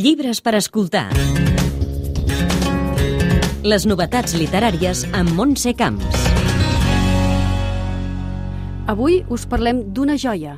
Llibres per escoltar. Les novetats literàries amb Montse Camps. Avui us parlem d'una joia,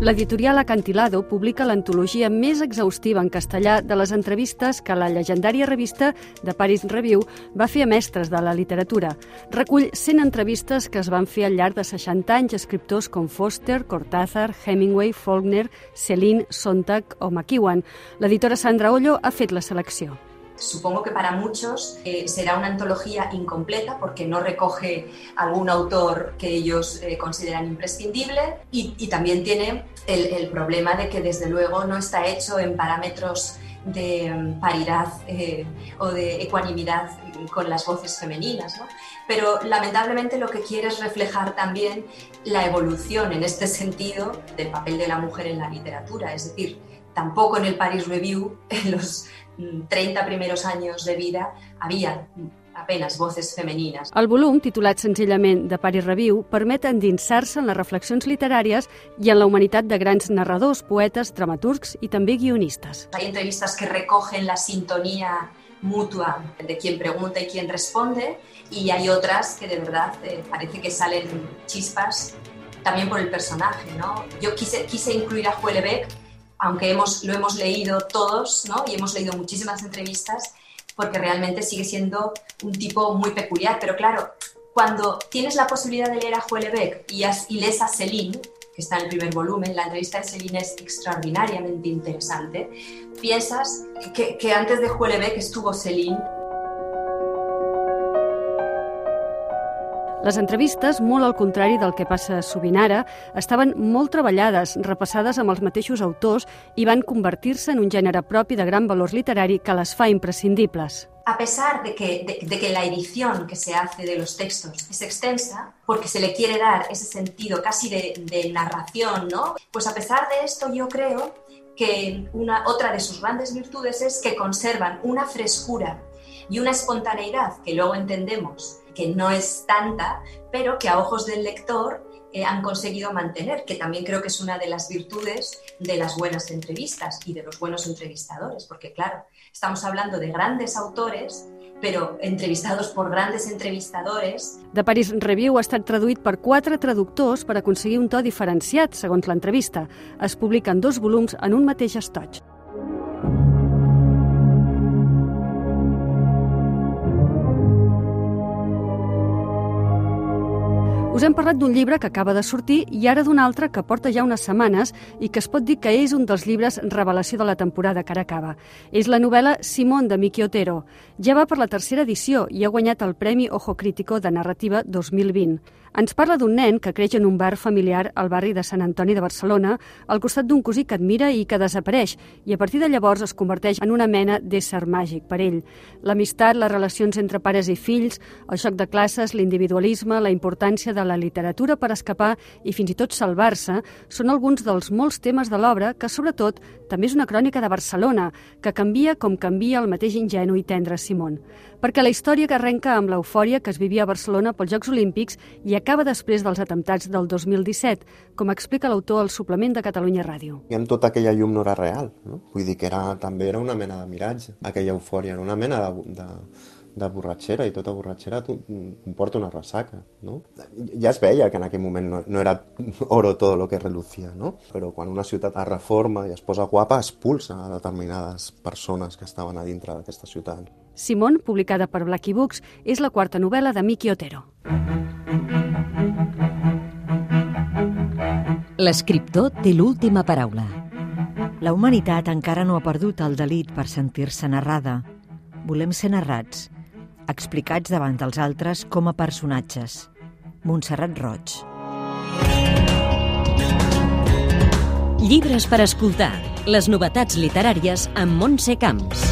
L'editorial Acantilado publica l'antologia més exhaustiva en castellà de les entrevistes que la llegendària revista de Paris Review va fer a mestres de la literatura. Recull 100 entrevistes que es van fer al llarg de 60 anys escriptors com Foster, Cortázar, Hemingway, Faulkner, Celine, Sontag o McEwan. L'editora Sandra Ollo ha fet la selecció. Supongo que para muchos eh, será una antología incompleta porque no recoge algún autor que ellos eh, consideran imprescindible y, también tiene el, problema de que desde luego no está hecho en parámetros de um, paridad eh, o de ecuanimidad con las voces femeninas, ¿no? pero lamentablemente lo que quiere es reflejar también la evolución en este sentido del papel de la mujer en la literatura, es decir, tampoco en el Paris Review en los 30 primeros anys de vida havia apenas voces femenines. El volum, titulat senzillament de Paris Review, permet endinsar-se en les reflexions literàries i en la humanitat de grans narradors, poetes, dramaturgs i també guionistes. Hay entrevistas que recogen la sintonía mutua de quien pregunta y quien responde y hay otras que de verdad eh, parece que salen chispas también por el personaje. ¿no? Yo quise, quise incluir a Huelebec aunque hemos, lo hemos leído todos ¿no? y hemos leído muchísimas entrevistas, porque realmente sigue siendo un tipo muy peculiar. Pero claro, cuando tienes la posibilidad de leer a Huelebec y, y lees a Celine, que está en el primer volumen, la entrevista de Celine es extraordinariamente interesante, piensas que, que antes de Huelebec estuvo Celine Les entrevistes, molt al contrari del que passa sovint ara, estaven molt treballades, repassades amb els mateixos autors i van convertir-se en un gènere propi de gran valor literari que les fa imprescindibles. a pesar de que, de, de que, la edición que se hace de los textos es extensa, porque se le quiere dar ese sentido casi de, de, narración, ¿no? Pues a pesar de esto yo creo que una, otra de sus grandes virtudes es que conservan una frescura y una espontaneidad que luego entendemos que no es tanta, pero que a ojos del lector eh, han conseguido mantener, que también creo que es una de las virtudes de las buenas entrevistas y de los buenos entrevistadores, porque claro, estamos hablando de grandes autores però entrevistados por grandes entrevistadores. De Paris Review ha estat traduït per quatre traductors per aconseguir un to diferenciat, segons l'entrevista. Es publiquen dos volums en un mateix estoig. Us hem parlat d'un llibre que acaba de sortir i ara d'un altre que porta ja unes setmanes i que es pot dir que és un dels llibres revelació de la temporada que ara acaba. És la novel·la Simón de Miki Otero. Ja va per la tercera edició i ha guanyat el Premi Ojo Crítico de Narrativa 2020. Ens parla d'un nen que creix en un bar familiar al barri de Sant Antoni de Barcelona, al costat d'un cosí que admira i que desapareix, i a partir de llavors es converteix en una mena d'ésser màgic per ell. L'amistat, les relacions entre pares i fills, el xoc de classes, l'individualisme, la importància de la literatura per escapar i fins i tot salvar-se són alguns dels molts temes de l'obra que, sobretot, també és una crònica de Barcelona, que canvia com canvia el mateix ingenu i tendre Simón. Perquè la història que arrenca amb l'eufòria que es vivia a Barcelona pels Jocs Olímpics i acaba després dels atemptats del 2017, com explica l'autor al suplement de Catalunya Ràdio. I amb tota aquella llum no era real, no? Vull dir que era, també era una mena de miratge, aquella eufòria, era una mena de, de, de borratxera i tota borratxera comporta una ressaca, no? Ja es veia que en aquell moment no, no era oro tot el que relucia, no? Però quan una ciutat es reforma i es posa guapa, expulsa a determinades persones que estaven a dintre d'aquesta ciutat. Simón, publicada per Blacky Books, és la quarta novel·la de Miki Otero. L'escriptor té l'última paraula. La humanitat encara no ha perdut el delit per sentir-se narrada. Volem ser narrats, explicats davant dels altres com a personatges. Montserrat Roig. Llibres per escoltar. Les novetats literàries amb Montse Camps.